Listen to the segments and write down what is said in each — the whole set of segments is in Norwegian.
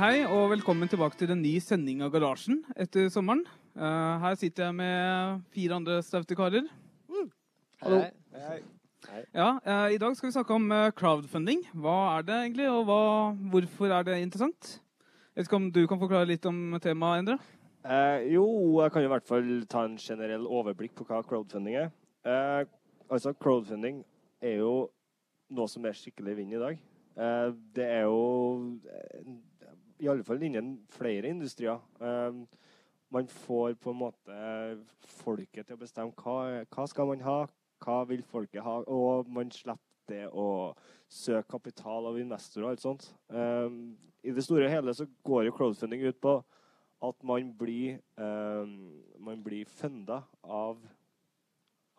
Hei, hei, og velkommen tilbake til en ny sending av Garasjen etter sommeren. Uh, her sitter jeg med fire andre staute karer. Hallo. Ja, uh, I dag skal vi snakke om uh, crowdfunding. Hva er det egentlig, og hva, hvorfor er det interessant? Jeg vet ikke om du kan forklare litt om temaet, Endre? Jo, jeg kan i hvert fall ta en generell overblikk på hva crowdfunding er. Altså, crowdfunding er jo noe som er skikkelig vinn i dag. Det er jo i alle fall innen flere industrier. Eh, man får på en måte folket til å bestemme hva, hva skal man ha, hva vil folket ha, og man slipper det å søke kapital av investorer og alt sånt. Eh, I det store og hele så går jo crowdfunding ut på at man blir, eh, man blir funda av,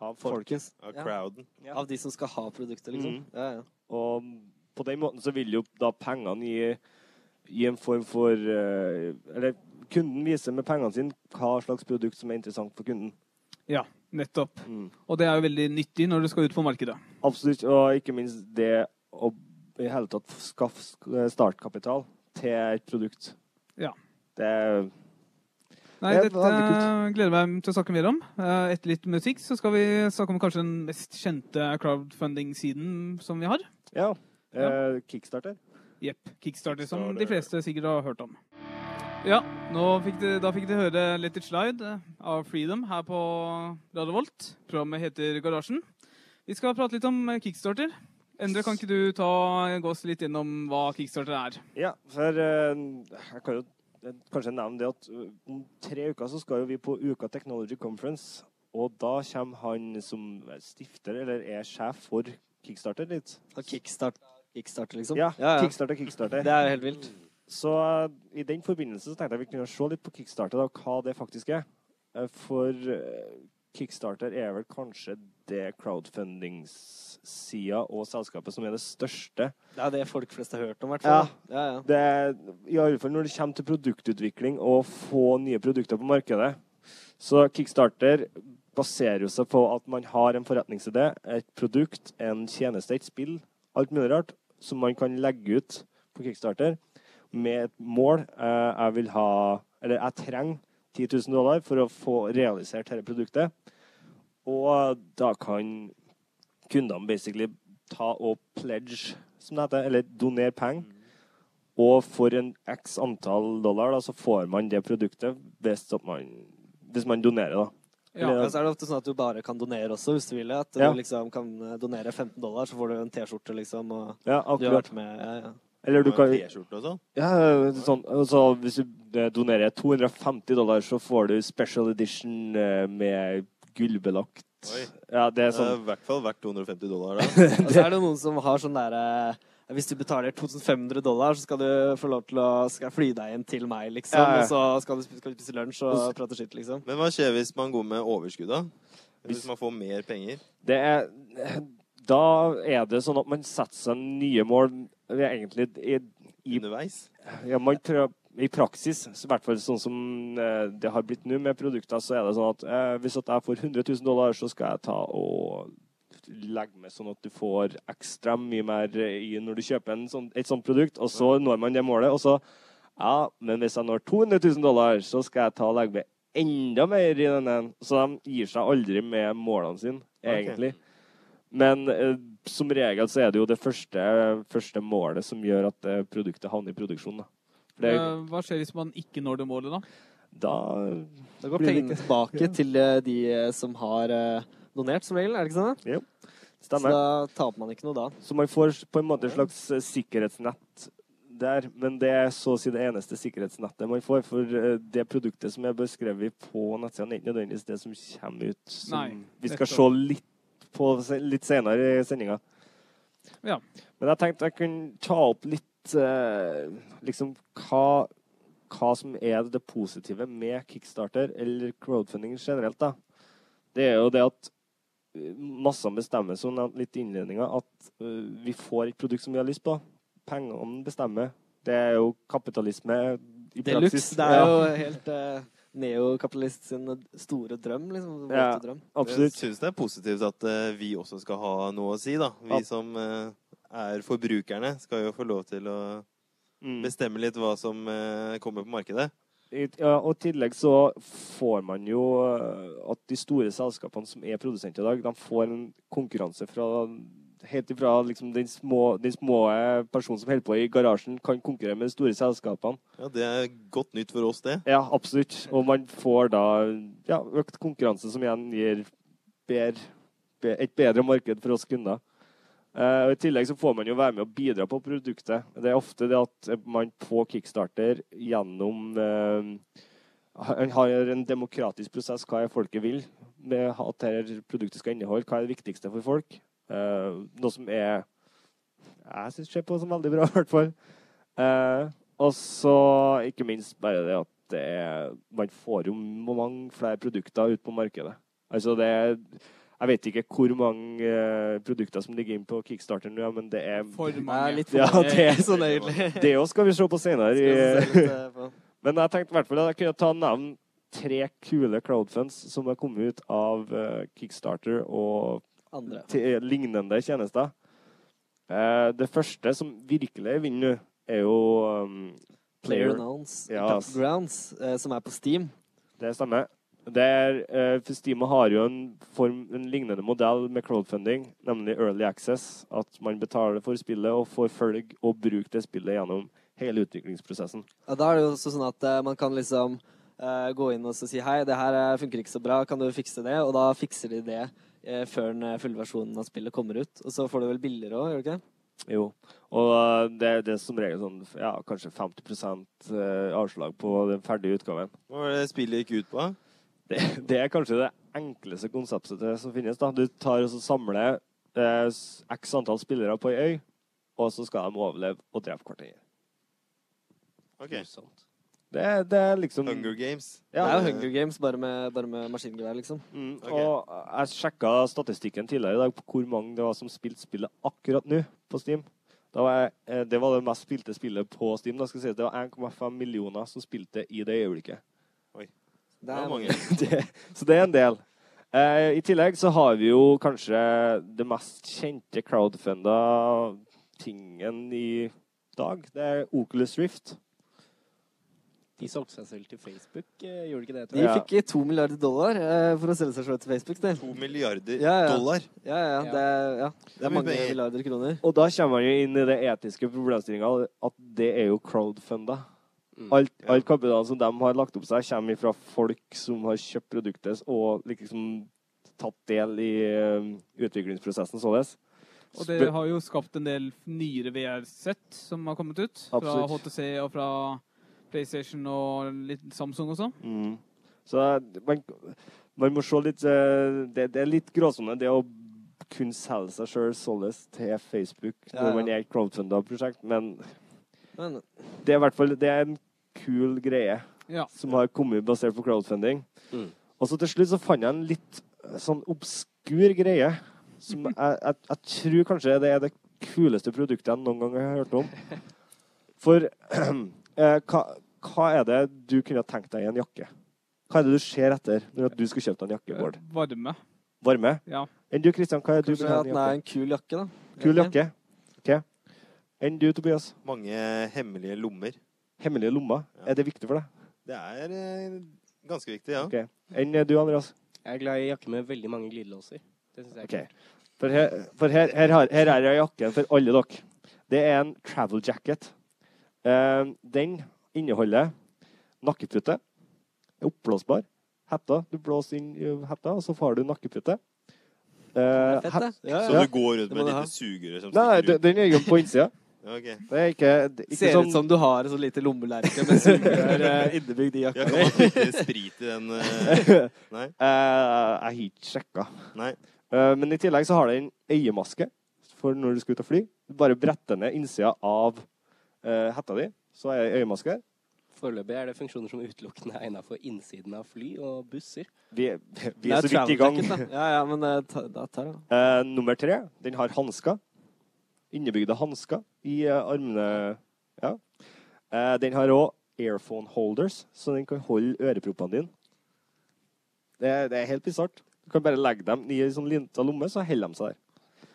av folket. Av Ja. crowden. Av de som skal ha produktet, liksom. Mm. Ja, ja. Og på den måten så vil jo da pengene gi, gi en form for eh, Eller kunden viser med pengene sine hva slags produkt som er interessant for kunden. Ja, nettopp. Mm. Og det er jo veldig nyttig når du skal ut på markedet. Absolutt. Og ikke minst det å i hele tatt skaffe startkapital til et produkt. Ja. Det er Nei, dette gleder jeg meg til å snakke mer om. Eh, Etter litt musikk så skal vi snakke om kanskje den mest kjente crowdfunding-siden som vi har. Ja. Eh, Kickstarter. Jepp. Kickstarter, som de fleste sikkert har hørt om. Ja, nå fikk de, da fikk de høre Let It Slide eh, av Freedom her på Radio Volt. Programmet heter Garasjen. Vi skal prate litt om eh, Kickstarter. Endre, kan ikke du ta, gå oss litt innom hva Kickstarter er? Ja, for eh, jeg kan jo kanskje nevne det at om tre uker så skal jo vi på Uka Technology Conference. Og da kommer han som stifter, eller er sjef for Kickstarter litt. Og kickstart, kickstart, liksom. Ja, ja, ja. Kickstarter, Kickstarter. Det er jo helt vilt. Så eh, i den forbindelse så tenkte jeg vi kunne se litt på Kickstarter, da, hva det faktisk er. Eh, For eh, Kickstarter er vel kanskje det crowdfundingssida og selskapet som er det største. Det er det folk flest har hørt om, i hvert Ja. fall. Ja, ja. Det er, I alle fall når det kommer til produktutvikling og få nye produkter på markedet. Så Kickstarter baserer jo seg på at man har en forretningsidé, et produkt, en tjeneste, et spill, alt mulig rart, som man kan legge ut på Kickstarter med et mål. Eh, jeg vil ha Eller jeg trenger 10 000 dollar for å få realisert dette produktet. Og da kan kundene basically ta og pledge, som det heter, eller donere penger. Og for en x antall dollar da, så får man det produktet hvis, man, hvis man donerer. da. Ja, Eller- så er det ofte sånn at du bare kan donere også, hvis du vil. At Ja. du liksom kan eh, donere 15 dollar, så får du en T-skjorte, liksom. Og Ja, du har akkurat. vært med. Ja, ja. Eller du kan T-skjorte og sånn. ja, sånn, Så Hvis du eh, donerer 250 dollar, så får du special edition eh, med gullbelagt. Oi. Ja, det er Det er sånn i hvert fall verdt 250 dollar. da. Og så er det noen som har sånn derre hvis du betaler 2500 dollar, så skal du få lov til å fly deg inn til meg, liksom. Ja, ja. Og så skal du, skal du spise lunsj og prate skitt, liksom. Men hva skjer hvis man går med overskudd, da? Hvis man får mer penger? Det er Da er det sånn at man setter seg nye mål det er egentlig i, i Underveis? Ja, man prøver, I praksis, i hvert fall sånn som eh, det har blitt nå med produkter, så er det sånn at eh, hvis at jeg får 100 000 dollar, så skal jeg ta og legge med sånn at du får ekstra mye mer i når du kjøper en sånn, et sånt produkt, og så når man det målet. Og så Ja, men hvis jeg når 200 000 dollar, så skal jeg ta og legge med enda mer i denne. Så de gir seg aldri med målene sine, egentlig. Men eh, som regel så er det jo det første, første målet som gjør at eh, produktet havner i produksjon. Da. For det, Eh, Hva skjer hvis man ikke når det målet, da? da Da går Blir pengene tilbake til eh, de eh, som har eh, donert, som regel. Er det ikke sånn? da? Så da taper man ikke noe da. Så man får på en måte et slags eh, sikkerhetsnett der, men det er så å si det eneste sikkerhetsnettet man får. For eh, det produktet som er beskrevet på nettsidene, er ikke nødvendigvis det som kommer ut. Som Nei, vi skal se litt på litt senere i sendinga. Ja. Men jeg tenkte jeg kunne ta opp litt eh, liksom hva, hva som er det positive med kickstarter, eller crowdfunding generelt. da. Det er jo det at massene bestemmer, som nevnt litt i innledninga, at eh, vi får et produkt som vi har lyst på. Pengene bestemmer. Det er jo kapitalisme i det praksis. Det er Ja, jo helt uh, neokapitalist sin store drøm, liksom. Ja. drøm. absolutt. Jeg syns det er positivt at uh, vi også skal ha noe å si, da. Vi Ja. som uh, er forbrukerne, skal jo få lov til å Mm. bestemme litt hva som kommer på markedet. Ja, og I tillegg så får man jo eh, at de store selskapene som er produsenter i dag, de får en konkurranse fra helt ifra liksom den små, den små personen som holder på i garasjen, kan konkurrere med de store selskapene. Ja, Det er godt nytt for oss, det. Ja, absolutt. Og man får da ja, økt konkurranse, som igjen gir bedre, et bedre marked for oss kunder. Eh, og I tillegg så får man jo være med å bidra på produktet. Det er ofte det at man på Kickstarter gjennom eh, har en demokratisk prosess. Hva er folket vil med at dette produktet skal inneholde? Hva er det viktigste for folk? Uh, noe som er Jeg syns ser på som veldig bra, i hvert fall. Uh, og så ikke minst bare det at det er, man får jo mange flere produkter ut på markedet. Altså det er Jeg vet ikke hvor mange uh, produkter som ligger inn på Kickstarter nå, men det er For er mange. Ja, det er- sånn egentlig. Det òg skal vi se på senere. Eh, men jeg tenkte i hvert fall at jeg kunne ta nevne tre kule crowdfunds som har kommet ut av uh, Kickstarter og Andre. til lignende tjenester. Uh, det første som virkelig vinner nå, er jo um, Player Announce Ja. Battlegrounds, eh, som er på Steam. Det stemmer. Det er, eh, Steam har jo en, form, en lignende modell med crowdfunding, nemlig early access. At man betaler for spillet og får følge og bruke det spillet gjennom hele utviklingsprosessen. Ja, da er det jo også sånn at eh, man kan liksom eh, gå inn og så si hei, det her eh, funker ikke så bra, kan du fikse det? Og da fikser de det eh, før den eh, fulle versjonen av spillet kommer ut. Og så får du vel billigere òg, gjør du ikke? Jo. Og det, det er som regel sånn ja, kanskje 50 eh, avslag på den ferdige utgaven. Hva var det spillet gikk ut på? Det, det er kanskje det enkleste konseptet som finnes. da. Du tar og så samler eh, x antall spillere på ei øy, og så skal de overleve og drepe hverandre. Ok. Det, det er liksom Hunger Games. Ja, det er Hunger Games, bare med, bare med maskingevær, liksom. Mm, Ok. Og jeg sjekka statistikken tidligere i dag på hvor mange det var som spilte spillet akkurat nå på Steam. Da var jeg, eh, det var det mest spilte spillet på Steam. Da skal jeg si at Det var 1,5 millioner som spilte i det øyeblikket. Det Det er mange. det, så det er en del. Eh, I tillegg så har vi jo kanskje det mest kjente crowdfunda tingen i dag. Det er Oculus Rift. De solgte seg selv til Facebook, eh, gjorde de ikke det? tror jeg? De fikk to milliarder dollar eh, for å selge seg selv til Facebook. Det. To milliarder Ja, ja. dollar. Ja, ja, Ja. det, ja. det er mange milliarder kroner. Og da kommer man jo inn i det etiske problemstillinga at det er jo crowdfunda. Mm. Alt, Ja. alt kapitalen som de har lagt opp seg, kommer fra folk som har kjøpt produktet og liksom tatt del i eh, utviklingsprosessen således. Og det har jo skapt en del nyere VR-sett som har kommet ut. Fra Absolutt. HTC og fra PlayStation og litt Samsung også. Mm. Så man, man må se litt eh, det, det er litt gråsone, det å kunne selge seg sjøl således til Facebook Ja, når ja. man er et crowdfunda prosjekt, men Men det er i hvert fall det er en kul greie Ja. som har kommet basert på crowdfunding. Mm. Og så til slutt så fant jeg en litt eh, sånn obskur greie som jeg, jeg, jeg tror kanskje det er det kuleste produktet jeg noen gang har hørt om. For eh, hva, hva er det du kunne ha tenkt deg i en jakke? Hva er det du ser etter når du skal kjøpe deg en jakke, Bård? Varme. Varme? Ja. Enn du, Kristian, hva er det du vil ha en er jakke? en kul jakke, da. Kul jakke? OK. Enn du, Tobias? Mange hemmelige lommer. Hemmelige lommer? Ja. Er det viktig for deg? Det er eh, ganske viktig, ja. Okay. Enn du, Andreas? Jeg er glad i jakker med veldig mange glidelåser. Det synes jeg er Ok. kult. For her, for her, her, har, her er jakken for alle dere. Det er en travel jacket. Eh, den inneholder nakkepute, er oppblåsbar, hetta. Du blåser inn i hetta, og så får du nakkepute. Eh, Det fett, det. Ja, Så ja. du går rundt Det med du lite ha. sugerør som Nei, stikker den ut? den er jo på innsida. Ja, ok. Det er ikke, det er ikke Ser sånn ut som du har et sånt lite lommelerke med sugerør uh, innebygd i Ja, jakka. kan man putte sprit i den uh... Nei? Uh, Jeg har ikke sjekka. Nei. Eh, men i tillegg så har den øyemaske for når du skal ut og fly. Du bare bretter ned innsida av eh, hetta di, så er det øyemaske her. Foreløpig er det funksjoner som utelukkende er for innsiden av fly og busser. Vi, vi er, er så vidt i gang. Ja, ja, men ta, da tar jeg. uh, nummer tre, den har hansker. Innebygde hansker i eh, armene. Ja. Eh, den har òg airphone holders, så den kan holde øreproppene dine. Det, det er helt bisart. Du kan bare legge dem i en sånn linta lomme, så holder de seg der.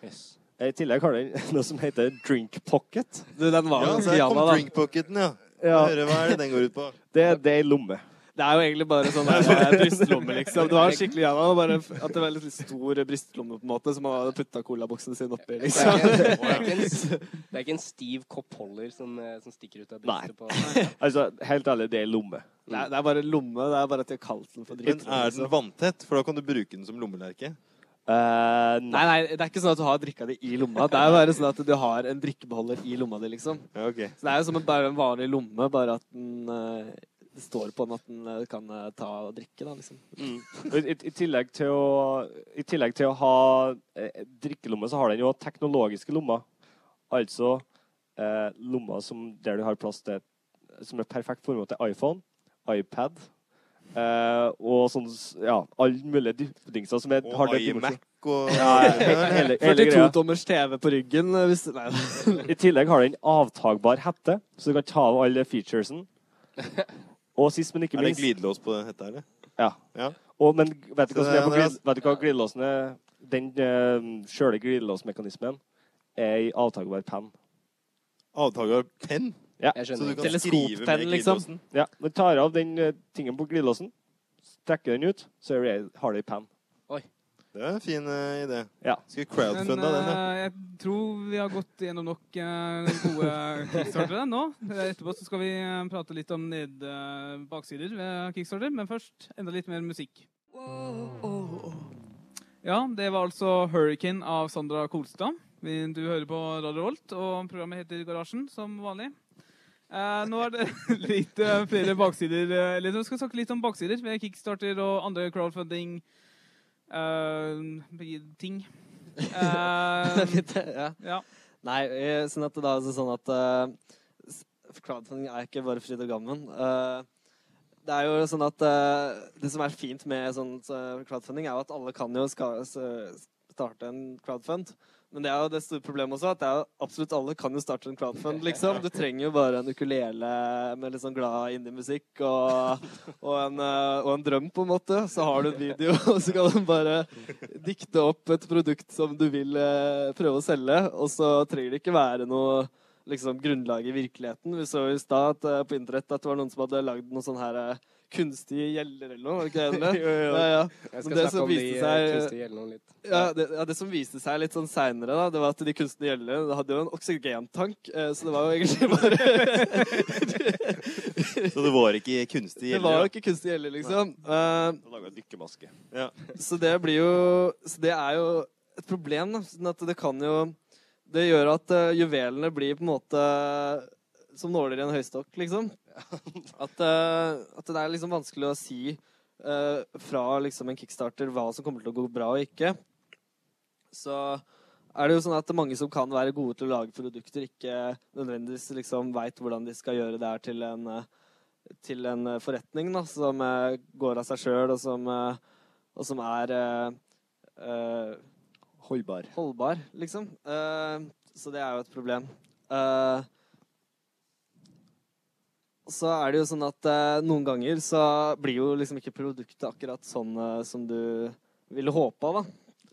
Yes. Eh, I tillegg har den noe som heter drink pocket. Du, den var Ja, her kom drink pocketen, drinkpocketen, ja. Ja, Høre, hva er det den går ut på? det, det er ei lomme. Det er jo egentlig bare sånn der, eh, brystlomme, liksom. Det var skikkelig jalla. Bare at det var litt stor brystlomme, på en måte, som man hadde putta colaboksen sin oppi, Det er, liksom. ikke, det, er ikke en, det er ikke en stiv koppholder som, eh, som stikker ut av brystet på Nei. Altså, helt ærlig, det er lomme. Det er, det er bare en lomme. Det er bare at de har kalt den for Men dritt. er den vanntett? For da kan du bruke den som lommelerke. Uh, Nei, nei, det er ikke sånn at du har drikka di i lomma. Det er bare sånn at du har en drikkebeholder i lomma di, liksom. Okay. Så det er jo som en, bare en vanlig lomme, bare at den eh, det står på den at den eh, kan eh, ta og drikke, da, liksom. Mm. I, i, tillegg til å, I tillegg til å ha eh, drikkelomme, så har den jo teknologiske lommer. Altså eh, lommer som, der du har plass til Som er perfekt formål til iPhone, iPad eh, og sånn Ja, alle mulige dingser som er, Og har iMac og Ja, hele, hele 42-tommers TV på ryggen. Hvis, nei, I tillegg har den avtagbar hette, så du kan ta av alle featuresen. Og sist, men ikke Er det glidelås på dette, eller? Ja. Ja. Og, men vet du hva som er på glid, vet du hva glidelåsen er? Den uh, sjøle glidelåsmekanismen er i avtakbar penn. Avtaker penn? Ja. Jeg Så du kan skrive med liksom. Ja, men tar av den uh, tingen på glidelåsen, strekker den ut, så har du i penn. Det er en fin uh, idé. Ja. Skal vi Men crowdfunde den, ja? eh, jeg tror vi har gått gjennom nok uh, gode kickstartere nå. Etterpå så skal vi prate litt om ned, baksider ved kickstarter, men først enda litt mer musikk. Ja, det var altså 'Hurricane' av Sandra Kolstad. Du hører på Radio Volt, og programmet heter Garasjen, som vanlig. Eh, nå er det litt flere baksider Eller vi skal snakke litt om baksider ved kickstarter og andre crowdfunding eh, ting. Eh, Fint, ja. ja. Nei, eh, sånn at det da er det sånn at eh, crowdfunding er ikke bare fryd og gammen. Eh, det er jo sånn at eh, det som er fint med sånn så crowdfunding, er jo at alle kan jo starte en crowdfund. Men det er jo det store problemet også, at det er jo absolutt alle kan jo starte en crowdfund, liksom. Du trenger jo bare en ukulele med litt sånn glad indie-musikk og, og, eh, og en drøm, på en måte. Så har du en video, og så kan du bare dikte opp et produkt som du vil eh, prøve å selge, og så trenger det ikke være noe liksom, grunnlag i virkeligheten. Vi så i stad eh, på internett at det var noen som hadde lagd noen sånne her kunstige gjeller eller noe. var det ikke det? Jo. Ja, ja. Jeg skal snakke om de eh, seg- kunstige gjeldene litt. Ja, det, ja, det som viste seg litt sånn seinere, det var at de kunstige gjellene det hadde jo en oksygentank, eh, så det var jo egentlig bare Så det var ikke kunstige gjeller? Det var jo ikke kunstige gjeller, liksom. Eh, Laga dykkermaske. så det blir jo Så det er jo et problem, da. Sånn at det kan jo Det gjør at eh, juvelene blir på en måte som nåler i en høystokk, liksom. At, uh, at det er liksom vanskelig å si uh, fra liksom en kickstarter hva som kommer til å gå bra og ikke. Så er det jo sånn at mange som kan være gode til å lage produkter, ikke nødvendigvis liksom veit hvordan de skal gjøre det her til en, eh, til en forretning da, som uh, går av seg sjøl, og som, og som er Holdbar. holdbar, liksom. Så det er jo et problem. Eh, så er det jo sånn at eh, noen ganger så blir jo liksom ikke produktet akkurat sånn eh, som du ville håpa, da.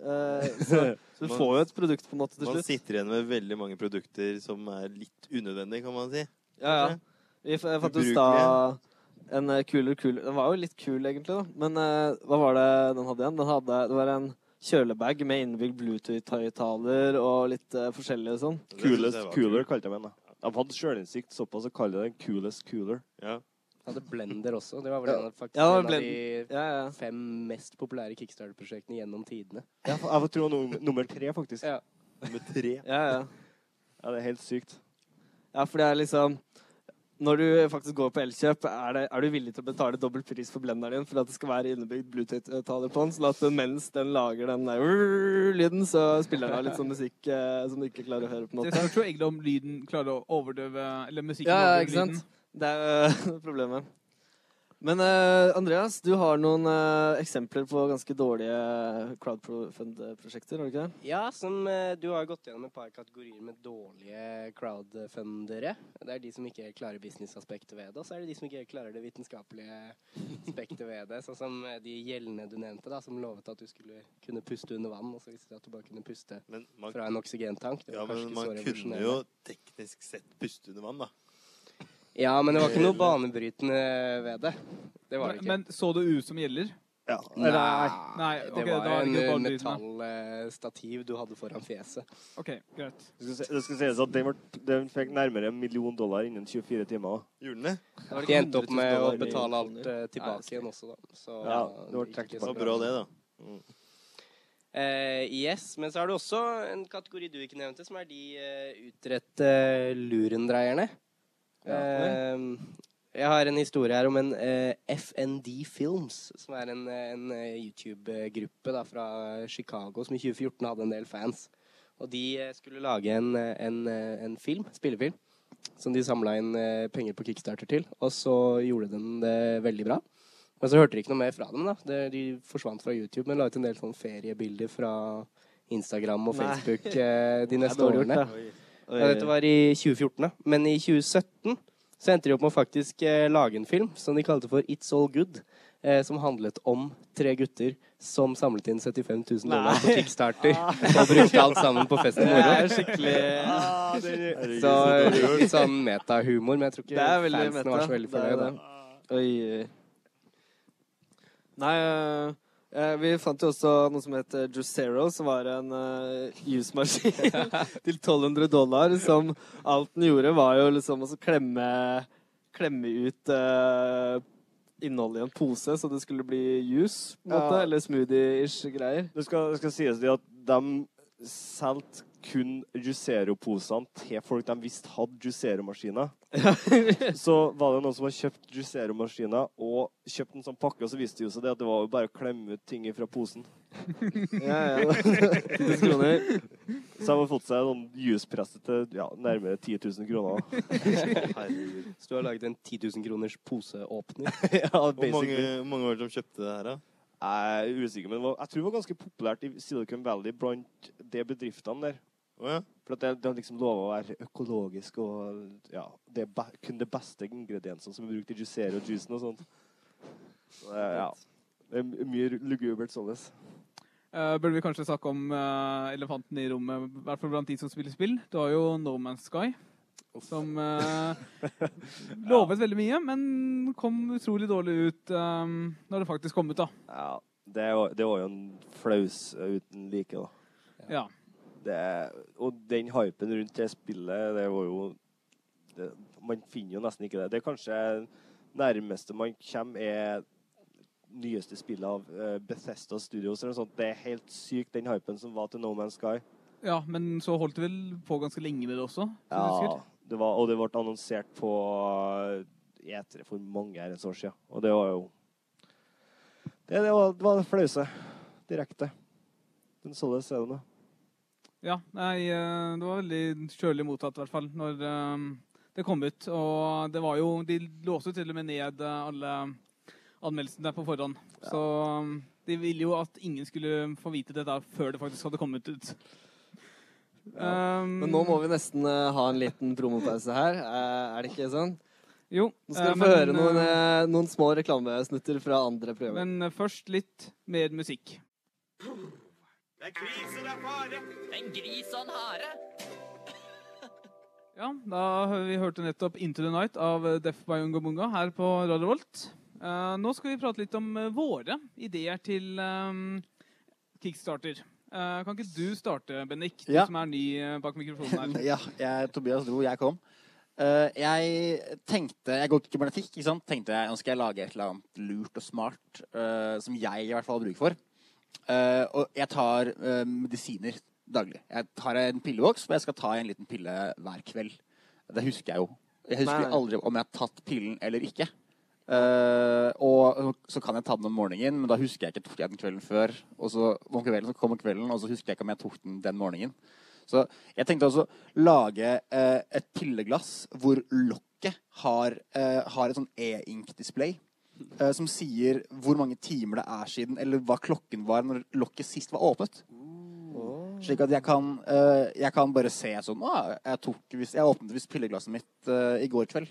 Eh, så, så du Man- får jo et produkt på en måte til Man slutt. sitter igjen med veldig mange produkter som er litt unødvendige, kan man si. Ja, ja. Vi f- jeg fant jo i stad en eh, Cooler Cooler Den var jo litt kul, egentlig, da. Men eh, hva var det den hadde igjen? Den hadde, det var en kjølebag med innbygd Bluetooth-høyttaler og litt eh, forskjellig sånn. Det synes jeg Coolest var cooler, kalte jeg den. da. De hadde sjølinnsikt såpass å kalle det den coolest cooler. Ja. Hadde Blender også. Det var vel Ja. en faktisk Ja, en av de Ja, ja. fem mest populære kickstarter-prosjektene gjennom tidene. Jeg, jeg tror num nummer tre, faktisk. Ja. Nummer tre. ja, ja. Ja, det er helt sykt. Ja, for det er liksom Når du faktisk går på Elkjøp, er, det, er du villig til å betale dobbel pris for blenderen din for at det skal være innebygd Bluetooth-taler på den, sånn at mens den lager den der lyden, så spiller den av litt sånn musikk eh, som du ikke klarer å høre, på en Det måte. spørs jo egentlig om lyden klarer å overdøve Eller musikken Ja, ja, overdøver lyden. Det er øh, problemet. Men uh, Andreas, du har noen uh, eksempler på ganske dårlige crowdfund-prosjekter, har du ikke det? Ja, som uh, du har gått gjennom et par kategorier med dårlige crowdfundere. Det er de som ikke klarer businessaspektet ved det, og så er det de som ikke klarer det vitenskapelige aspektet ved det. Sånn som eh, de gjeldende du nevnte, da, som lovet at du skulle kunne puste under vann, og så viste det at du bare kunne puste man, fra en oksygentank. Det ja, men man kunne jo teknisk sett puste under vann, da. Ja, men det var ikke noe banebrytende ved det. Det var det ikke. Men så det ut som gjelder? Ja. Nei, Nei, okay, det var en metallstativ du hadde foran fjeset. OK, greit. Det skal, det skal sies at den, den fikk nærmere en million dollar innen 24 timer. Hjulene? Det? Det De endte opp med å betale alt eh, tilbake Nei, igjen også, da. Så Ja, det var ikke Det så var bra, det, da. Eh, yes, men så er det også en kategori du ikke nevnte, som er de uh, utredte lurendreierne. Eh, jeg har en historie her om en eh, FND Films, som er en, en eh, YouTube-gruppe fra Chicago som i 2014 hadde en del fans. Og de skulle lage en, en, en film, spillefilm, som de samla inn penger på Kickstarter til. Og så gjorde den det veldig bra. Men så hørte de ikke noe mer fra dem. da. De forsvant fra YouTube, men la ut en del sånn feriebilder fra Instagram og Facebook Nei. de neste årene. Ja, dette var i 2014, da. Men i 2017 så endte de opp med å faktisk eh, lage en film som de kalte for It's All Good. Eh, som handlet om tre gutter som samlet inn 75 000 dollar på Kickstarter Kickstarter. og brukte alt sammen på fest og Det er skikkelig Herregud, det er... Så litt sånn metahumor, men jeg tror ikke fansen meta. var så veldig Det er det. Oi. Nei, eh, vi fant jo også noe som het eh, Juicero, som var en uh, jusmaskin til 1200 dollar. Som alt den gjorde, var jo liksom å klemme, klemme ut uh, innholdet i en pose, så det skulle bli juice, på en måte, Ja. eller smoothie-ish greier. Det skal, det skal sies at de solgte kun Juicero-posene til folk de visste hadde Juicero-maskiner. så var det noen som hadde kjøpt Juicero-maskiner og kjøpt en sånn pakke, og så viste det jo seg det at det var jo bare å klemme ut ting fra posen. ja, ja. Så de har fått seg noen juspresse til ja, nærmere 10 000 kroner. Herregud. Så du har laget en 10 000 kroners poseåpner. ja, Hvor mange, basically. hvor mange var det som kjøpte det her, da? Jeg er usikker, men var, jeg tror det var ganske populært i Silicon Valley blant de bedriftene der. Å ja. For at det, det liksom lover å være økologisk og ja, det er kun de beste ingrediensene som er brukt i juicere og juicen og sånt. Så, ja. Det er mye lugubert således. Uh, burde vi kanskje snakke om uh, elefanten i rommet, i hvert fall blant de som spiller spill. Du har jo No Man's Sky, som uh, lovet veldig mye, men kom utrolig dårlig ut um, når det faktisk kom ut, da. Ja, det, var- det var jo en flaus uten like, da. Ja. Det, og den hypen rundt det spillet, det var jo det, Man finner jo nesten ikke det. Det er kanskje nærmeste man kommer, er nyeste spillet av eh, Bethesda Studios eller noe sånt. Det er helt sykt, den hypen som var til No Man's Sky. ja, men så holdt det vel på ganske lenge med det også. Ja, det var, og det ble annonsert på E3 for mange herrens år siden. Og det var jo Det, det var, det flause. Direkte. Men således er det nå. Ja, nei, eh, det var veldig kjølig mottatt, i hvert fall, når eh, det kom ut. Og det var jo De låste jo til og med ned eh, alle anmeldelsene på forhånd. Så um, de ville jo at ingen skulle få vite dette før det faktisk hadde kommet ut. Um, Men nå må vi nesten ha en liten promopause her. Er det ikke sånn? Jo. Nå skal vi få høre noen, noen små reklamesnutter fra andre programmer. Men først litt mer musikk. Det er krise, det er fare. En gris og en hare. Ja, da har vi hørte nettopp 'Into the Night' av Def by Unga Bunga her på Radio Volt. Uh, nå skal vi prate litt om eh, våre ideer til um, Kickstarter. Uh, kan ikke du starte, Bennik, du Ja. som er ny bak mikrofonen her? Ja, jeg, Tobias dro, jeg kom. Uh, jeg tenkte Jeg går ikke kybernetikk, ikke sant? Tenkte jeg, nå skal jeg lage et eller annet lurt og smart eh, som jeg i hvert fall har bruk for. Eh, og jeg tar uh, medisiner daglig. Jeg tar en pilleboks men jeg skal ta en liten pille hver kveld. Det husker jeg jo. Jeg husker Nei, aldri om jeg har tatt pillen eller ikke. Uh, og så kan jeg ta den om morgenen, men da husker jeg ikke tok jeg den kvelden før. Og så om kvelden så kommer kvelden, og så husker jeg ikke om jeg tok den den morgenen. Så jeg tenkte også lage et pilleglass hvor lokket har, har et sånn e-ink-display. Eh, som sier hvor mange timer det er siden, eller hva klokken var når lokket sist var åpnet. Slik at jeg kan, eh, jeg kan bare se sånn Å, jeg, tok, jeg åpnet visst pilleglasset mitt eh, i går kveld.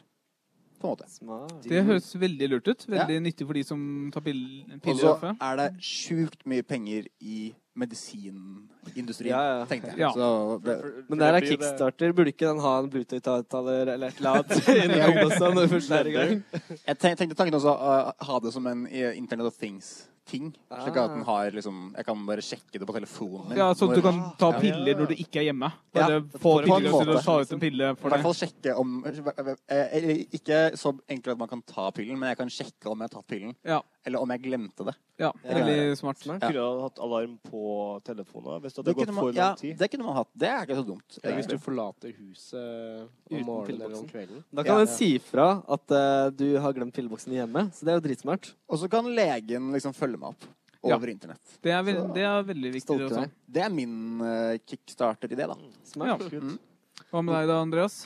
På en måte. Smart. Det høres veldig lurt ut. Veldig nyttig for de som tar pill Og piller. så ofte. er det sjukt mye penger i medisinindustrien, Ja, ja. tenkte jeg. Ja. Så det, Men der er kickstarter. Burde ikke den ha en Bluetooth-avtaler eller et eller annet når først er i gang? jeg tenkte tanken også å ha det som en eh, Internet of Things-ting. Slik at den har liksom Jeg kan bare sjekke det på telefonen min. Ja, Sånn at du kan ta piller når du ikke er hjemme. Ja, Bare få piller til å ta ut en pille I for hvert deg. fall sjekke om eh, ikke så enkelt at man kan ta pillen, men jeg kan sjekke om jeg har tatt pillen. Ja. Eller om jeg glemte det. Ja, veldig smart. Kunne du ha hatt alarm på telefonen hvis det Det hadde gått for man, lang tid? det kunne man hatt. Det er ikke så dumt. Hvis du forlater huset om morgenen eller om kvelden. Da kan Ja. den si fra at uh, du har glemt pilleboksen hjemme. Så det er jo dritsmart. Og så kan legen liksom følge meg opp Ja. over internett. Det er, veld, det er veldig viktig. Det, Også. Det er min uh, kickstarter-idé, da. Smart. Ja. Mm. Hva med deg da, Andreas?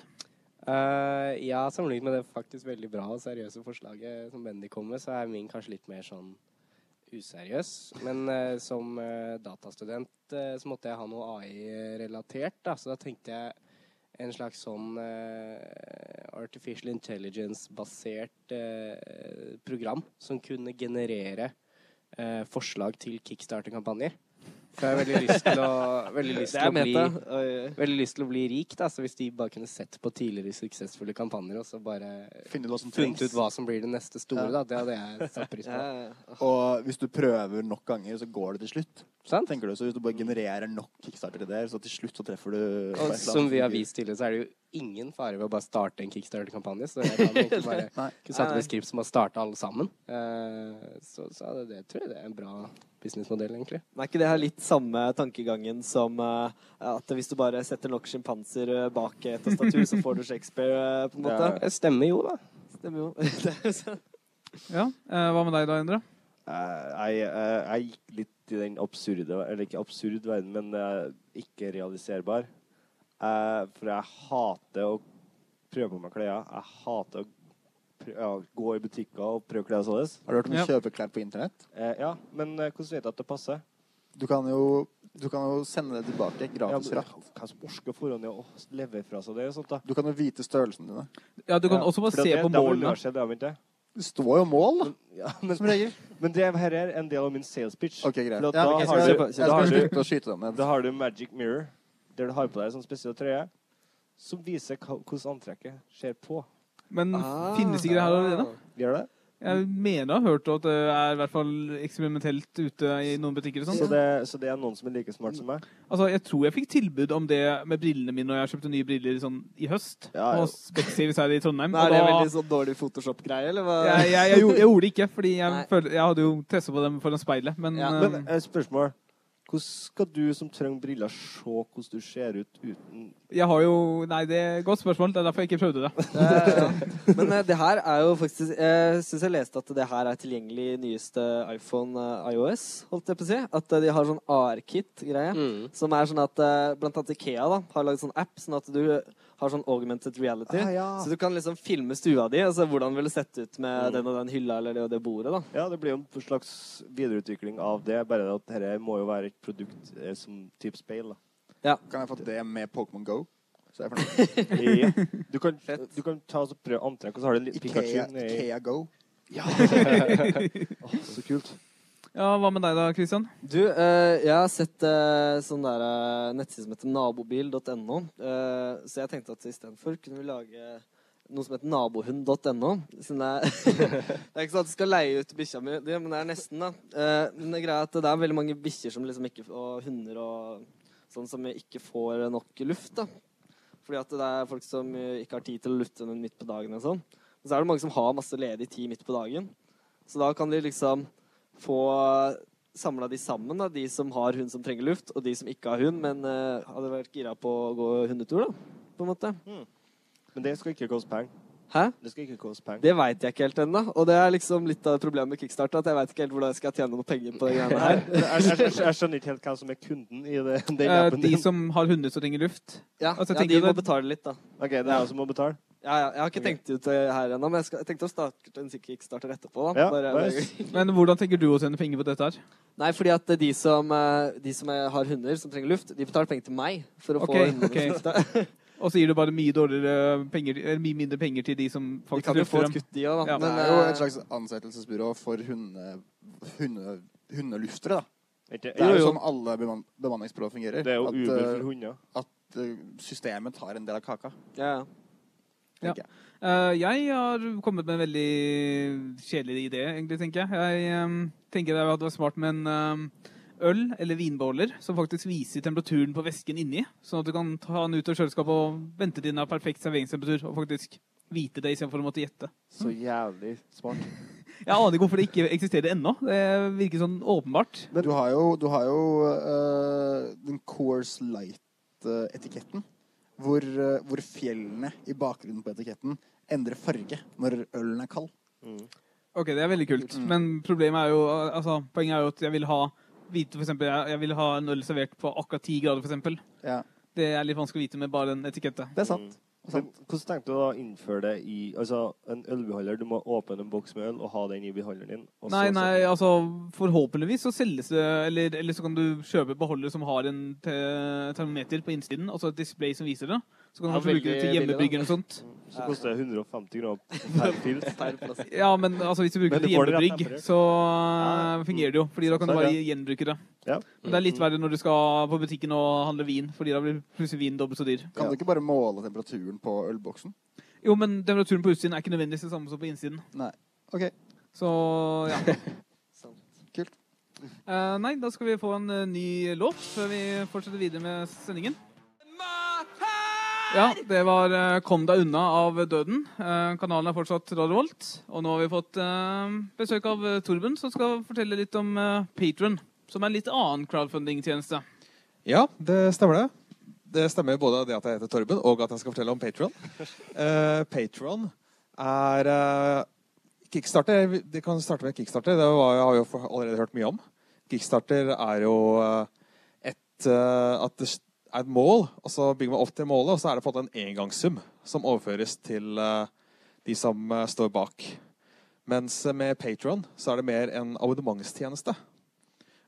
Uh, ja, sammenlignet med det faktisk veldig bra og seriøse forslaget som Bendy kom med, så er min kanskje litt mer sånn useriøs. Men eh, som eh, datastudent eh, så måtte jeg ha noe AI-relatert, da. Så da tenkte jeg en slags sånn eh, artificial intelligence-basert eh, program som kunne generere eh, forslag til kickstarter-kampanjer. For jeg har veldig lyst til å, veldig lyst til å bli veldig lyst til å bli rik, da, så hvis de bare kunne sett på tidligere suksessfulle kampanjer og så bare funnet trengs. ut hva som blir det neste store, Ja. da, det hadde jeg satt pris på. Og hvis du prøver nok ganger, så går det til slutt. Sant? Tenker du, så Hvis du bare genererer nok kickstarter-ideer, så til slutt så treffer du Og som vi har vist tidligere, så er det jo ingen fare ved å bare starte en kickstarter-kampanje. Så jeg kan egentlig bare kunne satt opp nei. skript som har starta alle sammen. Uh, så så det, det, tror jeg det er en bra businessmodell, egentlig. Men er ikke det her litt samme tankegangen som uh, at hvis du bare setter nok sjimpanser eh, bak et tastatur, så får du Shakespeare, uh, på en måte? Det stemmer jo, da. Stemmer jo. Sånn. Ja, eh, Hva med deg da, Endre? Eh, jeg gikk litt i den absurde Eller ikke absurd verden, men uh, ikke realiserbar. Uh, for jeg hater å prøve på meg klær. Jeg hater å ja, gå i butikker og prøve klær sånn. Har du hørt om Ja. kjøpeklær på internett? Uh, ja, men eh, hvordan vet jeg at det passer? Du kan jo, du kan jo sende det tilbake gratis frakt. Hvem som orker i å levere fra seg det? sånt da? Du kan jo vite størrelsen dine. Ja, Du kan Ja, også bare se det- på det målene. det ikke? Det står jo mål, da. Ja, men, Som regel. men det her er en del av min sales pitch. Ok, greit. Ja, da ok, har du- jeg da har skal du- skyte dem. Da har du Magic Mirror, der du har på deg en sånn spesiell trøye som viser hvordan antrekket ser på. Men Ah. finnes ikke det her allerede? Gjør det? Jeg mener jeg har hørt at det er i hvert fall eksperimentelt ute i noen butikker. og Så det, så det er noen som er like smart som meg? Altså, Jeg tror jeg fikk tilbud om det med brillene mine når jeg kjøpte nye briller sånn i høst. Ja, ja. hvis Specsavers her i Trondheim. Men er det da- veldig sånn dårlig Photoshop-greie, eller hva? jeg, jeg, jeg, gjorde, jeg gjorde det ikke, fordi jeg, følte, jeg hadde jo testa på dem foran speilet. Men, Ja, eh, Men spørsmål. Hvordan skal du som trenger briller, se hvordan du ser ut uten jeg har jo Nei, det er et godt spørsmål. Det er derfor jeg ikke prøvde det. Ja. Men eh, det her er jo faktisk Jeg syns jeg leste at det her er tilgjengelig i nyeste iPhone eh, iOS, holdt jeg på å si. At eh, de har sånn AR-kit-greie. Mm. Som er sånn at blant annet Ikea da, har laget sånn app, sånn at du har sånn augmented reality. Ah, ja. Så du kan liksom filme stua di, altså hvordan ville det sett ut med Mm. den og den hylla eller det og det bordet. da. Ja, det blir jo en slags videreutvikling av det, bare at dette må jo være et produkt eh, som type speil. da. Kan jeg få det med Pokémon Go? Så er jeg fornøyd. Ja. Du, kan, du kan ta og prøve antrekk, og så har du en liten Ikea, Pikachu Ikea Go. Åh, Så kult. Ja, Hva med deg da, Christian? Du, eh, jeg har sett uh, sånn der eh, nettside som heter nabobil.no. eh, så jeg tenkte at istedenfor kunne vi lage noe som heter nabohund.no. Siden det, det er ikke sånn at du skal leie ut bikkja mi, men det er nesten, da. Eh, men det er greia at det er veldig mange bikkjer som liksom ikke Og hunder og sånn som ikke får nok luft, da. Fordi at det er folk som eh, ikke har tid til å lufte den midt på dagen og sånn. Men så er det mange som har masse ledig tid midt på dagen. Så da kan de liksom få samla de sammen, da, de som har hund som trenger luft, og de som ikke har hund, men uh, hadde vært gira på å gå hundetur, da. På en måte. Men det skal ikke koste penger. Hæ? Det skal ikke koste penger. Det veit jeg ikke helt ennå. Og det er liksom litt av problemet med kickstart. At jeg veit ikke helt hvordan jeg skal tjene noe penger på de greiene her. jeg, jeg, jeg, skjønner ikke helt hva som er kunden i det, den Eh, appen de som har hunder som trenger luft. Ja, Altså, ja de må det- betale litt, da. OK, det er jeg som må betale. Ja, ja, jeg har ikke tenkt ut det her ennå, men jeg, skal, jeg tenkte å starte en kickstarter etterpå. da. Ja, Bare- nice. Men hvordan tenker du å tjene penger på dette her? Nei, fordi at de som, eh, de som har hunder som trenger luft, de betaler penger til meg for å okay, få hundene okay. til. Og så gir du bare mye, penger, mye mindre penger til de som De faktisk kan lufter dem. kutt, de også, da. Ja. Det er jo eh, et slags ansettelsesbyrå for hunde, hunde, hundeluftere, da. Ikke, Det er jo jo, sånn alle beman bemanningsbyråer fungerer. det er jo at, Uber eh, for hunder. at systemet tar en del av kaka. ja, ja. Tenker jeg. Uh, jeg har kommet med en veldig kjedelig idé, egentlig, tenker jeg. Jeg um, tenker det hadde vært smart med en um, øl eller vinbeholder som faktisk viser temperaturen på væsken inni, sånn at du kan ta den ut av kjøleskapet og vente til den har perfekt serveringstemperatur, og faktisk vite det istedenfor å måtte gjette. Så jævlig smart. Jeg aner ikke hvorfor det ikke eksisterer ennå. Det virker sånn åpenbart. Du har jo, du har jo uh, den Course Light-etiketten. Hvor, eh, hvor fjellene i bakgrunnen på etiketten endrer farge når ølen er kald. Ok, det er veldig kult. Mm. Men problemet er jo, altså, poenget er jo at jeg vil ha vite, for eksempel, jeg, jeg vil ha en øl servert på akkurat 10 grader, f.eks. Ja, Det er litt vanskelig å vite med bare en etikette. det er sant. Men hvordan tenkte du å innføre det i altså, en ølbeholder? Du må åpne en boks med øl og ha den i beholderen din. Nei, så- nei, altså forhåpentligvis så selges det Eller, eller så kan du kjøpe beholder som har en te termometer på innsiden, altså et display som viser det. Så kan du kanskje bruke det til hjemmebrygging og sånt. Så koster det 150 kroner per pils. Ja, men altså, hvis du bruker det til hjemmebrygg, så uh, fungerer det jo. Fordi da kan du bare gjenbruke det. Ja. Men det er litt verre når du skal på butikken og handle vin, fordi da blir plutselig vin dobbelt så dyr. Kan du ikke bare måle temperaturen på ølboksen? Jo, men temperaturen på utsiden er ikke nødvendigvis det samme som på innsiden. Nei. OK. Så ja. Kult. Uh, nei, da skal vi få en uh, ny låt før vi fortsetter videre med sendingen. Ja, det var eh, 'Kom deg unna' av Døden. Eh, kanalen er fortsatt Radio Volt. Og nå har vi fått eh, besøk av eh, Torben, som skal fortelle litt om Patron. Som er en litt annen crowdfunding-tjeneste. Ja, det stemmer det. Det stemmer både det at jeg heter Torben, og at jeg skal fortelle om Patron. Uh, Patron er Kickstarter Det kan starte med Kickstarter. Det var, jeg har jo allerede hørt mye om. Kickstarter er jo et, at det er et mål, og så bygger man opp til målet, og så er det på en måte en engangssum som overføres til uh, de som uh, står bak. Mens uh, med Patron så er det mer en abonnementstjeneste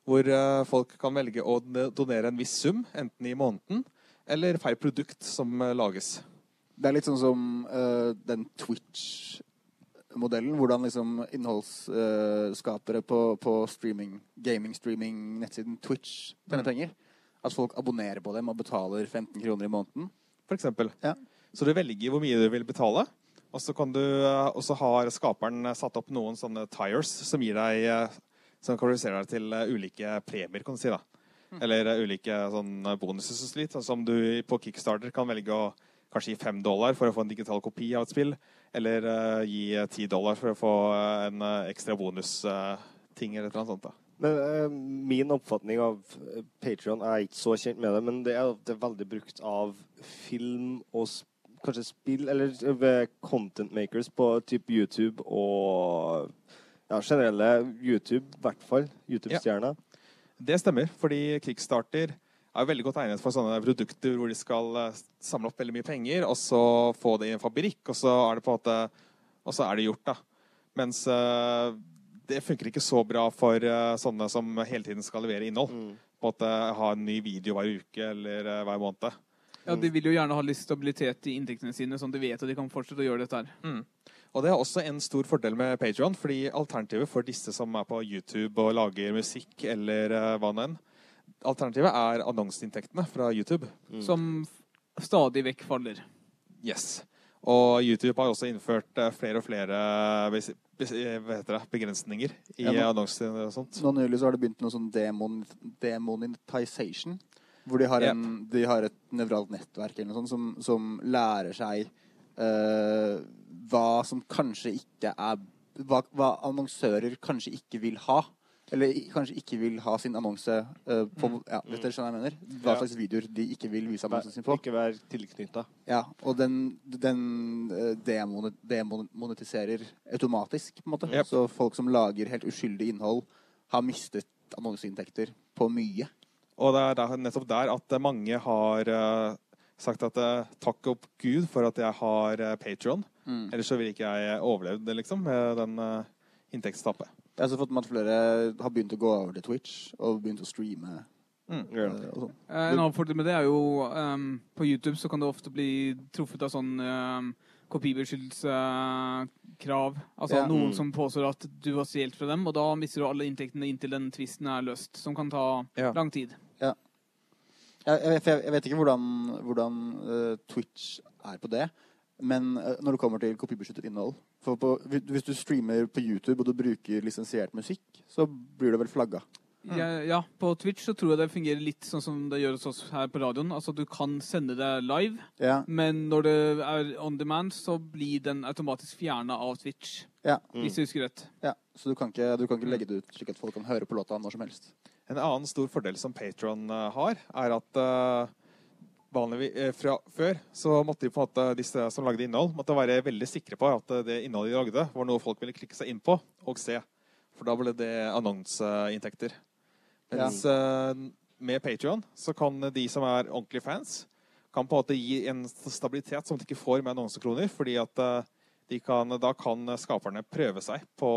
hvor eh, folk kan velge å donere en viss sum, enten i måneden eller per produkt som eh, lages. Det er litt sånn som uh, den Twitch-modellen, hvordan liksom innholdsskapere på, på streaming, gaming-streaming-nettsiden Twitch tjener penger. At folk abonnerer på dem og betaler 15 kroner i måneden. For eksempel. Ja. Så du velger hvor mye du vil betale, og så, kan du, eh, har skaperen satt opp noen sånne tires som gir deg eh, som kvalifiserer deg til eh, ulike premier, kan du si. da. Eller eh, ulike sånn, bonuser og slikt. Sånn som du på Kickstarter kan velge å kanskje gi fem dollar for å få en digital kopi av et spill. Eller gi ti dollar for å få en ekstra bonusting eller et eller annet sånt. da. Men eh, min oppfatning av Patrion Patreon er ikke så kjent med det, men det er, det er veldig brukt av film og sp kanskje spill, eller uh, content makers på type YouTube og ja, generelle YouTube, i hvert fall. YouTube-stjerner. Det stemmer, fordi Kickstarter er veldig godt egnet for sånne produkter hvor de skal eh, samle opp veldig mye penger, og så få det i en fabrikk, og så er det på en måte Og så er det gjort, da. Mens eh, det funker ikke så bra for eh, sånne som hele tiden skal levere innhold. Mm. På at måte ha en ny video hver uke eller eh, hver måned. Ja, De vil jo gjerne ha litt stabilitet i inntektene sine, sånn at de vet at de kan fortsette å gjøre dette her. Og det er også en stor fordel med Patreon, fordi alternativet for disse som er på YouTube og lager musikk eller eh, hva nå enn, alternativet er annonseinntektene fra YouTube. Mm. Som stadig vekk faller. Yes. Og YouTube har også innført eh, flere og flere eh, heter det, begrensninger i Ja, annonser og sånt. Nå nylig så har det begynt noe sånn demon, demonetization. Hvor de har, en, de har et nevralt nettverk eller noe sånt som, som lærer seg uh, hva som kanskje ikke er hva, hva annonsører kanskje ikke vil ha. Eller kanskje ikke vil ha sin annonse uh, på Mm. ja, Vet dere hva jeg mener? Hva slags videoer de ikke vil vise annonsen sin på. Ikke være tilknytta. Ja, og den, den eh, demonetiserer automatisk, på en måte. Yep. Så folk som lager helt uskyldig innhold, har mistet annonseinntekter på mye. Og det er der, nettopp der at mange har eh, sagt at takk opp Gud for at jeg har uh, Patron. Mm. Ellers så ville ikke jeg overlevd det, liksom, med den uh, inntektstappet. Jeg har også fått med at flere har begynt å gå over til Twitch og begynt å streame. Mm. Eh, En annen fordel med det er jo um, På YouTube så kan det ofte bli truffet av sånn um, kopibeskyttelseskrav. Altså yeah. noen Mm. som påstår at du har stjålet fra dem, og da mister du alle inntektene inntil den tvisten er løst, som kan ta yeah. lang tid. Jeg, jeg, jeg, jeg vet ikke hvordan, hvordan uh, Twitch er på det. Men uh, når det kommer til kopibeskyttet innhold For på, hvis- du streamer på YouTube og du bruker lisensiert musikk, så blir det vel flagga. Ja, ja, på Twitch så tror jeg det fungerer litt sånn som det gjør hos oss her på radioen. Altså du kan sende det live, Ja, men når det er on demand, så blir den automatisk fjerna av Twitch. ja, Hvis jeg husker rett. ja. Så du kan, ikke, du kan ikke legge det ut slik at folk kan høre på låta når som helst. En annen stor fordel som Patron har, er at uh, vanligvis eh, fra før så måtte de på en måte, disse som lagde innhold, måtte være veldig sikre på at eh, det innholdet de lagde, var noe folk ville klikke seg inn på og se. For da ble det annonseinntekter. Mens ja. med Patrion så kan de som er ordentlige fans, kan på en måte gi en stabilitet som de ikke får med annonsekroner, fordi at eh, de kan, da kan skaperne prøve seg på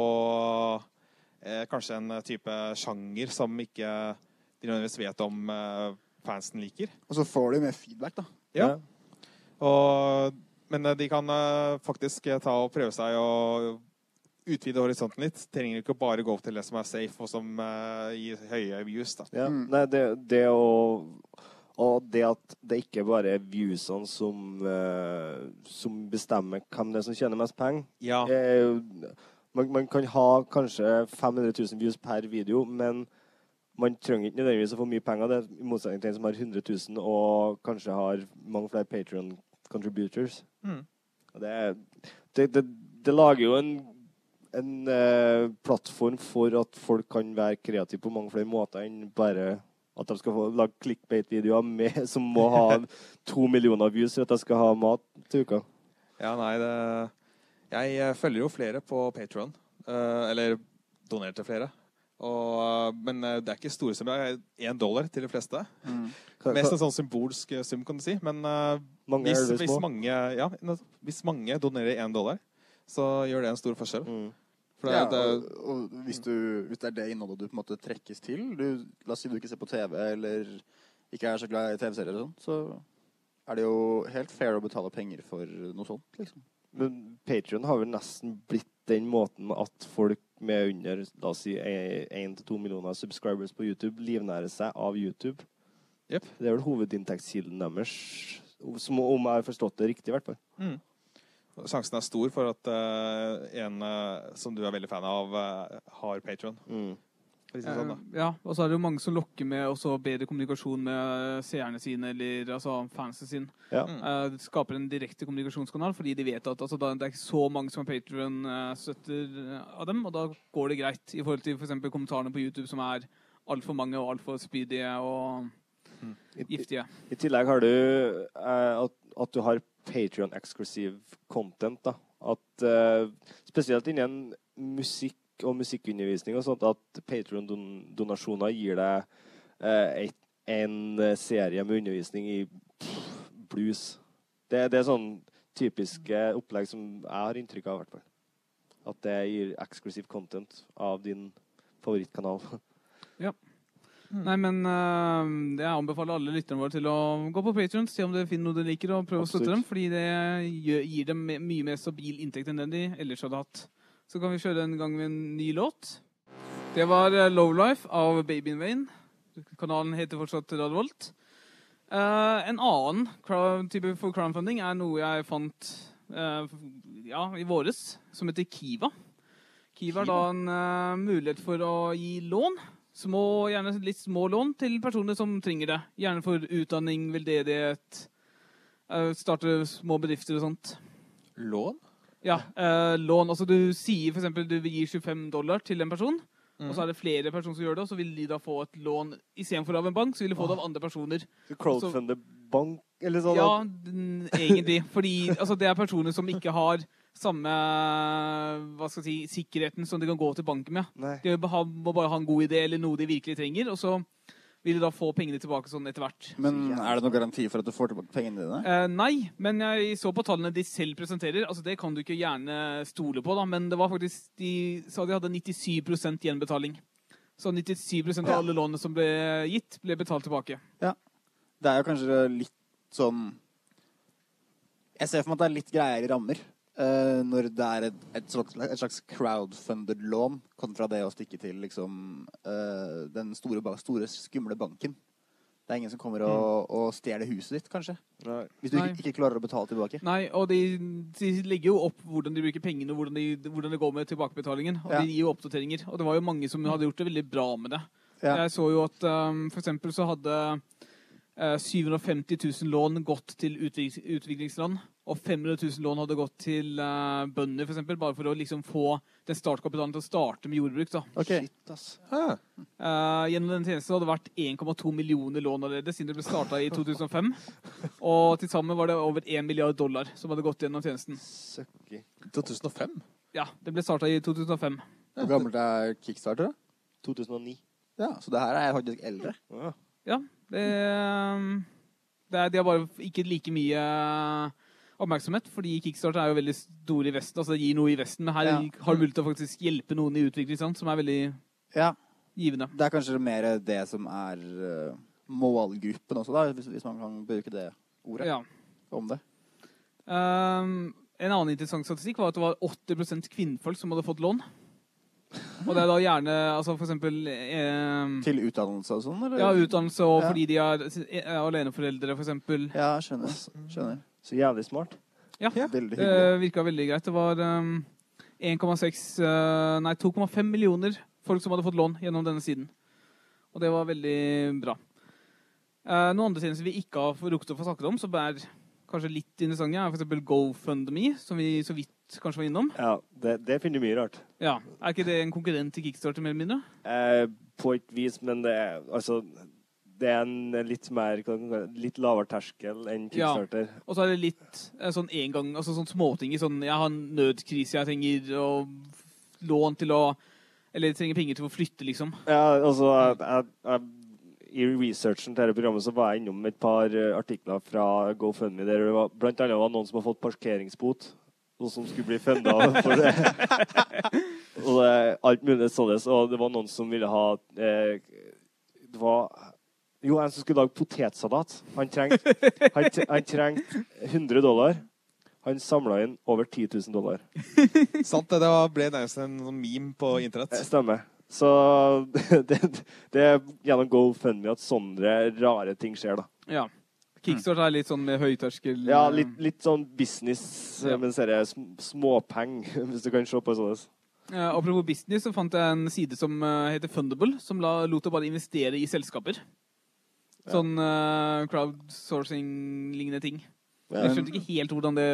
eh, kanskje en type sjanger som ikke de nødvendigvis vet om eh, fansen liker. Og så får de mer feedback, da. Ja. Og, men eh, de kan eh, faktisk eh, ta og prøve seg å utvide horisonten litt. Trenger ikke bare gå opp til det som er safe, og som gir høye views. da. Ja. Mm. Nei, det, det å Og det at det ikke bare er viewsene som, uh, som bestemmer hvem det er som tjener mest penger. Ja. Eh, man, man kan ha kanskje 500 000 views per video, men man trenger ikke nødvendigvis å få mye penger det er i motsetning til en som har 100 000 og kanskje har mange flere Patrion contributors. Mm. Det, det, det, det lager jo en, en uh, plattform for at folk kan være kreative på mange flere måter enn bare at de skal få lage clickbait-videoer med- som må ha to millioner views for at de skal ha mat til uka. Ja, nei, det Jeg eh, følger jo flere på Patron. eller donerte flere. Og, eh, men eh, det er ikke store summer. Én dollar til de fleste. Mm. Mest en sånn symbolsk eh, sum, kan du si. Men Mange hvis, er hvis, mange, ja, hvis mange donerer én dollar, så gjør det en stor forskjell. Mm. For det, Ja, det, og, og hvis, du, hvis det er det innholdet du på en måte trekkes til du, La oss si du ikke ser på TV eller ikke er så glad i TV-serier, og sånn, så er det jo helt fair å betale penger for noe sånt. liksom. Men Patreon har vel nesten blitt den måten at folk med under la oss si 1-2 millioner subscribers på YouTube livnærer seg av YouTube. Yep. Det er vel hovedinntektskilden deres, som, om jeg har forstått det riktig, i hvert fall. mm. Sjansen er stor for at uh, en uh, som du er veldig fan av, uh, har Patron. Mm. For sånn. Eh, ja, og så er det jo mange som lokker med også bedre kommunikasjon med seerne sine, eller altså fansen sin. Ja. Eh, skaper en direkte kommunikasjonskanal, fordi de vet at altså, da, det er ikke så mange som er Patrion-støtter av dem, og da går det greit i forhold til f.eks. kommentarene på YouTube, som er altfor mange og altfor spydige og mm. giftige. I tillegg har du uh, at, at du har Patreon-exclusive content. da. At uh, Spesielt innen musikk og musikkundervisning og sånt, at Patreon-donasjoner gir deg eh, et, en eh, serie med undervisning i blues. Det, det er sånn typiske opplegg som jeg har inntrykk av, i hvert fall. At det gir exclusive content av din favorittkanal. Ja. Nei, men uh, jeg anbefaler alle lytterne våre til å gå på Patreon, se om du finner noe du liker, og prøve å støtte dem, fordi det gir dem mye mer stabil inntekt enn den de ellers hadde hatt. Så kan vi kjøre en gang med en ny låt. Det var eh, Lowlife av Baby in Vain. Kanalen heter fortsatt Radvolt. Volt. Eh, en annen type for crowdfunding er noe jeg fant uh, ja, i våres, som heter Kiva. Kiva er da en uh, mulighet for å gi lån. Små, gjerne litt små lån til personer som trenger det. Gjerne for utdanning, veldedighet, uh, starte små bedrifter og sånt. Lån? Ja, eh, lån. Altså du sier eksempel du vil gi 25 dollar til en person, Og så er det flere personer som gjør det, og så vil de da få et lån istedenfor av en bank, så vil de få det av andre personer. Så crowdfunde bank, eller sånn? Ja, egentlig. Fordi altså, det er personer som ikke har samme hva skal jeg si, sikkerheten som de kan gå til banken med. Nei. De må bare ha en god idé eller noe de virkelig trenger, og så vil du da få pengene tilbake sånn etter hvert. Men er det noen garanti for at du får tilbake pengene dine? Eh, nei, men jeg så på tallene de selv presenterer. Altså Det kan du ikke gjerne stole på, da, men det var faktisk de sa de hadde 97% gjenbetaling. Så 97% av alle lånene som ble gitt, ble betalt tilbake. Det er jo kanskje litt sånn Jeg ser for meg at det er litt greiere rammer eh, når det er et, et, slags, et slags crowdfunded lån kontra det å stikke til liksom uh, den store, store, skumle banken. Det er ingen som kommer og, og stjeler huset ditt, kanskje. Nei. Hvis du ikke, ikke klarer å betale tilbake. Nei, og de, de legger jo opp hvordan de bruker pengene, og hvordan, de, hvordan det går med tilbakebetalingen. Og Ja. de gir jo oppdateringer. Og det var jo mange som hadde gjort det veldig bra med det. Ja. Jeg så jo at um, for eksempel så hadde uh, 750 000 lån gått til utvik utviklingsland, og 500 000 lån hadde gått til uh, bønder, eksempel, bare for å liksom få den startkapitalen til å starte med jordbruk. da. Okay. Shit, ass. Ah, Eh, gjennom den tjenesten hadde det vært 1,2 millioner lån allerede siden det ble starta i 2005. Og til sammen var det over 1 milliard dollar som hadde gått gjennom tjenesten. Søkker. 2005? Ja, det ble starta i 2005. Hvor gammelt er Kickstarter? da? 2009. Ja, Så det her er faktisk eldre. Ja. Ja, det, um, det er, De har bare ikke like mye oppmerksomhet, fordi Kickstarter er jo veldig stor i Vesten. altså Det gir noe i Vesten, men her Ja. har du mulighet til å faktisk hjelpe noen i utviklingsland, som er veldig Ja, givende. Det er kanskje mer det som er uh, målgruppen også, da, hvis, hvis man kan bruke det ordet Ja. om det. Um, en annen interessant statistikk var at det var 80% kvinnfolk som hadde fått lån. Og det er da gjerne altså for eksempel eh, Til utdannelse og sånn. Ja, utdannelse og Ja. fordi de er, er aleneforeldre, for eksempel. Ja, skjønner. skjønner. Så jævlig smart. Ja, Veldig det hyggelig. virka veldig greit. Det var um, 1,6 eh, Nei, 2,5 millioner folk som hadde fått lån gjennom denne siden. Og det var veldig bra. Uh, noen andre tjenester vi ikke har rukket å få snakket om, som er kanskje litt interessante, er f.eks. GoFundMe, som vi så vidt kanskje var innom. Ja, det, det finner du mye rart. Ja, Er ikke det en konkurrent til Kickstarter, mer eller mindre? Uh, på et vis, men det er altså Det er en litt mer Litt lavere terskel enn Ja. Kickstarter. Og så er det litt eh, sånn en gang, altså sånn småting i sånn Jeg har en nødkrise jeg trenger, å lån til å Eller trenger penger til å flytte, liksom. Ja, altså jeg, jeg, jeg, I researchen til dette programmet så var jeg innom et par eh, artikler fra GoFundMe der det var, blant annet var noen som har fått parkeringsbot, og som skulle bli funda for det. og det alt mulig sånn. Og det var noen som ville ha eh, Det var jo, en som skulle lage potetsalat. Han trengte, han, han trengte 100 dollar. Han samla inn over 10 000 dollar. Sant det. Det ble nærmest en sånn meme på internett. Det stemmer. Så det, det er gjennom GoFundMe at sånne rare ting skjer, da. Ja. Kickstarter er litt sånn med høyterskel Ja, eh, litt, litt sånn business, Ja. men dette er det småpeng, hvis du kan se på sånn. eh, Apropos business, så fant jeg en side som eh, heter Fundable, som la, lot deg bare investere i selskaper. Sånn uh, crowdsourcing-lignende ting. Jeg skjønte ikke helt hvordan det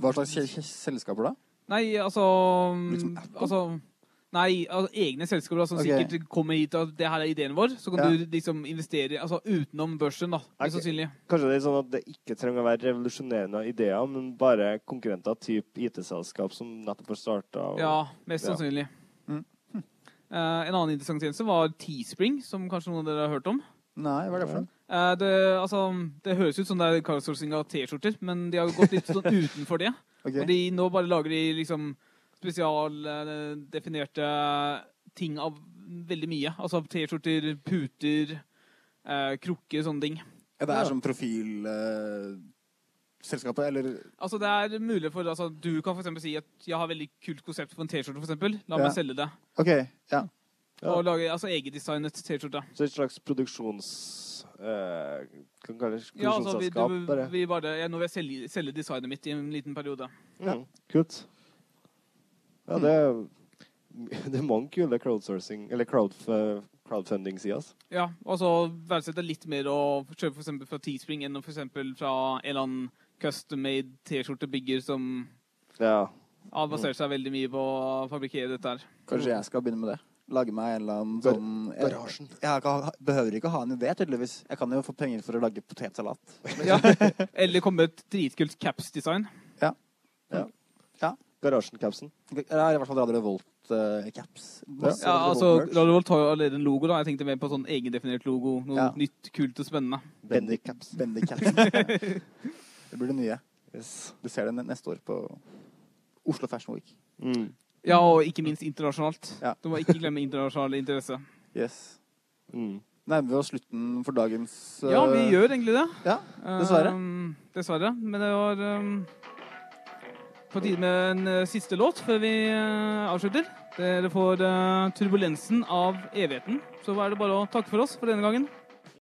Hva slags selskaper da? Nei, altså Liksom Altså Nei, altså, egne selskaper da, som okay. sikkert kommer hit og det her er ideen vår. Så kan Ja. du liksom investere altså utenom børsen, da. Okay. Sannsynlig. Kanskje det er sånn at det ikke trenger å være revolusjonerende ideer, men bare konkurrenter typ IT-selskap som nettopp har starta. Ja, mest Ja. sannsynlig. Mm. Uh, en annen interessant tjeneste var Teespring, som kanskje noen av dere har hørt om. Nei, hva er det for noe? Eh, det, altså, det høres ut som det er crowdsourcing av T-skjorter, men de har gått litt sånn utenfor det. Okay. Og de, nå bare lager de liksom spesialdefinerte ting av veldig mye. Altså T-skjorter, puter, eh, krukker, sånne ting. Ja, det er som profilselskapet, eller Altså Det er mulig for altså, Du kan for eksempel si at jeg har veldig kult konsept for en T-skjorte. for eksempel. La Ja. meg selge det. OK. Ja. Ja. Og lage altså, egendesignet T-skjorte. Så et slags produksjons... Eh, kan kalle det Ja, altså, vi, du, bare. vi bare, ja, nå vil jeg selge, selge designet mitt i en liten periode. Ja, kult. Ja, det er, det er mange kule crowdsourcing, eller crowd, crowdfunding-sider. altså. Ja, altså verdsette litt mer å kjøpe eksempel fra Teespring enn eksempel fra en eller annen custom-made T-skjortebygger som Ja. baserer seg veldig mye på å fabrikkere dette her. Kanskje jeg skal begynne med det. Lage meg en eller annen Bar sånn jeg, Barasjen. jeg jeg, behøver ikke ha en idé, tydeligvis. Jeg kan jo få penger for å lage potetsalat. Ja. Eller komme med et dritkult caps-design. Ja. Ja, Garasjen-capsen. Ja, i hvert fall Radio Revolt-caps. Ja, altså, Radio Volt har jo allerede en logo. da. Jeg tenkte mer på sånn egendefinert logo. Noe Ja. nytt, kult og spennende. Bendik-caps. Bendik-caps. det blir det nye. Yes. Du ser det neste år på Oslo Fashion Week. Mm. Ja, og ikke minst internasjonalt. Ja. Du må ikke glemme internasjonal interesse. Yes. Mm. Nærmer vi oss slutten for dagens Ja, vi eh, gjør egentlig det. Ja, dessverre. Um, dessverre. Men det var um, på tide med en uh, siste låt før vi uh, avslutter. Dere får uh, 'Turbulensen av evigheten'. Så er det bare å takke for oss for denne gangen.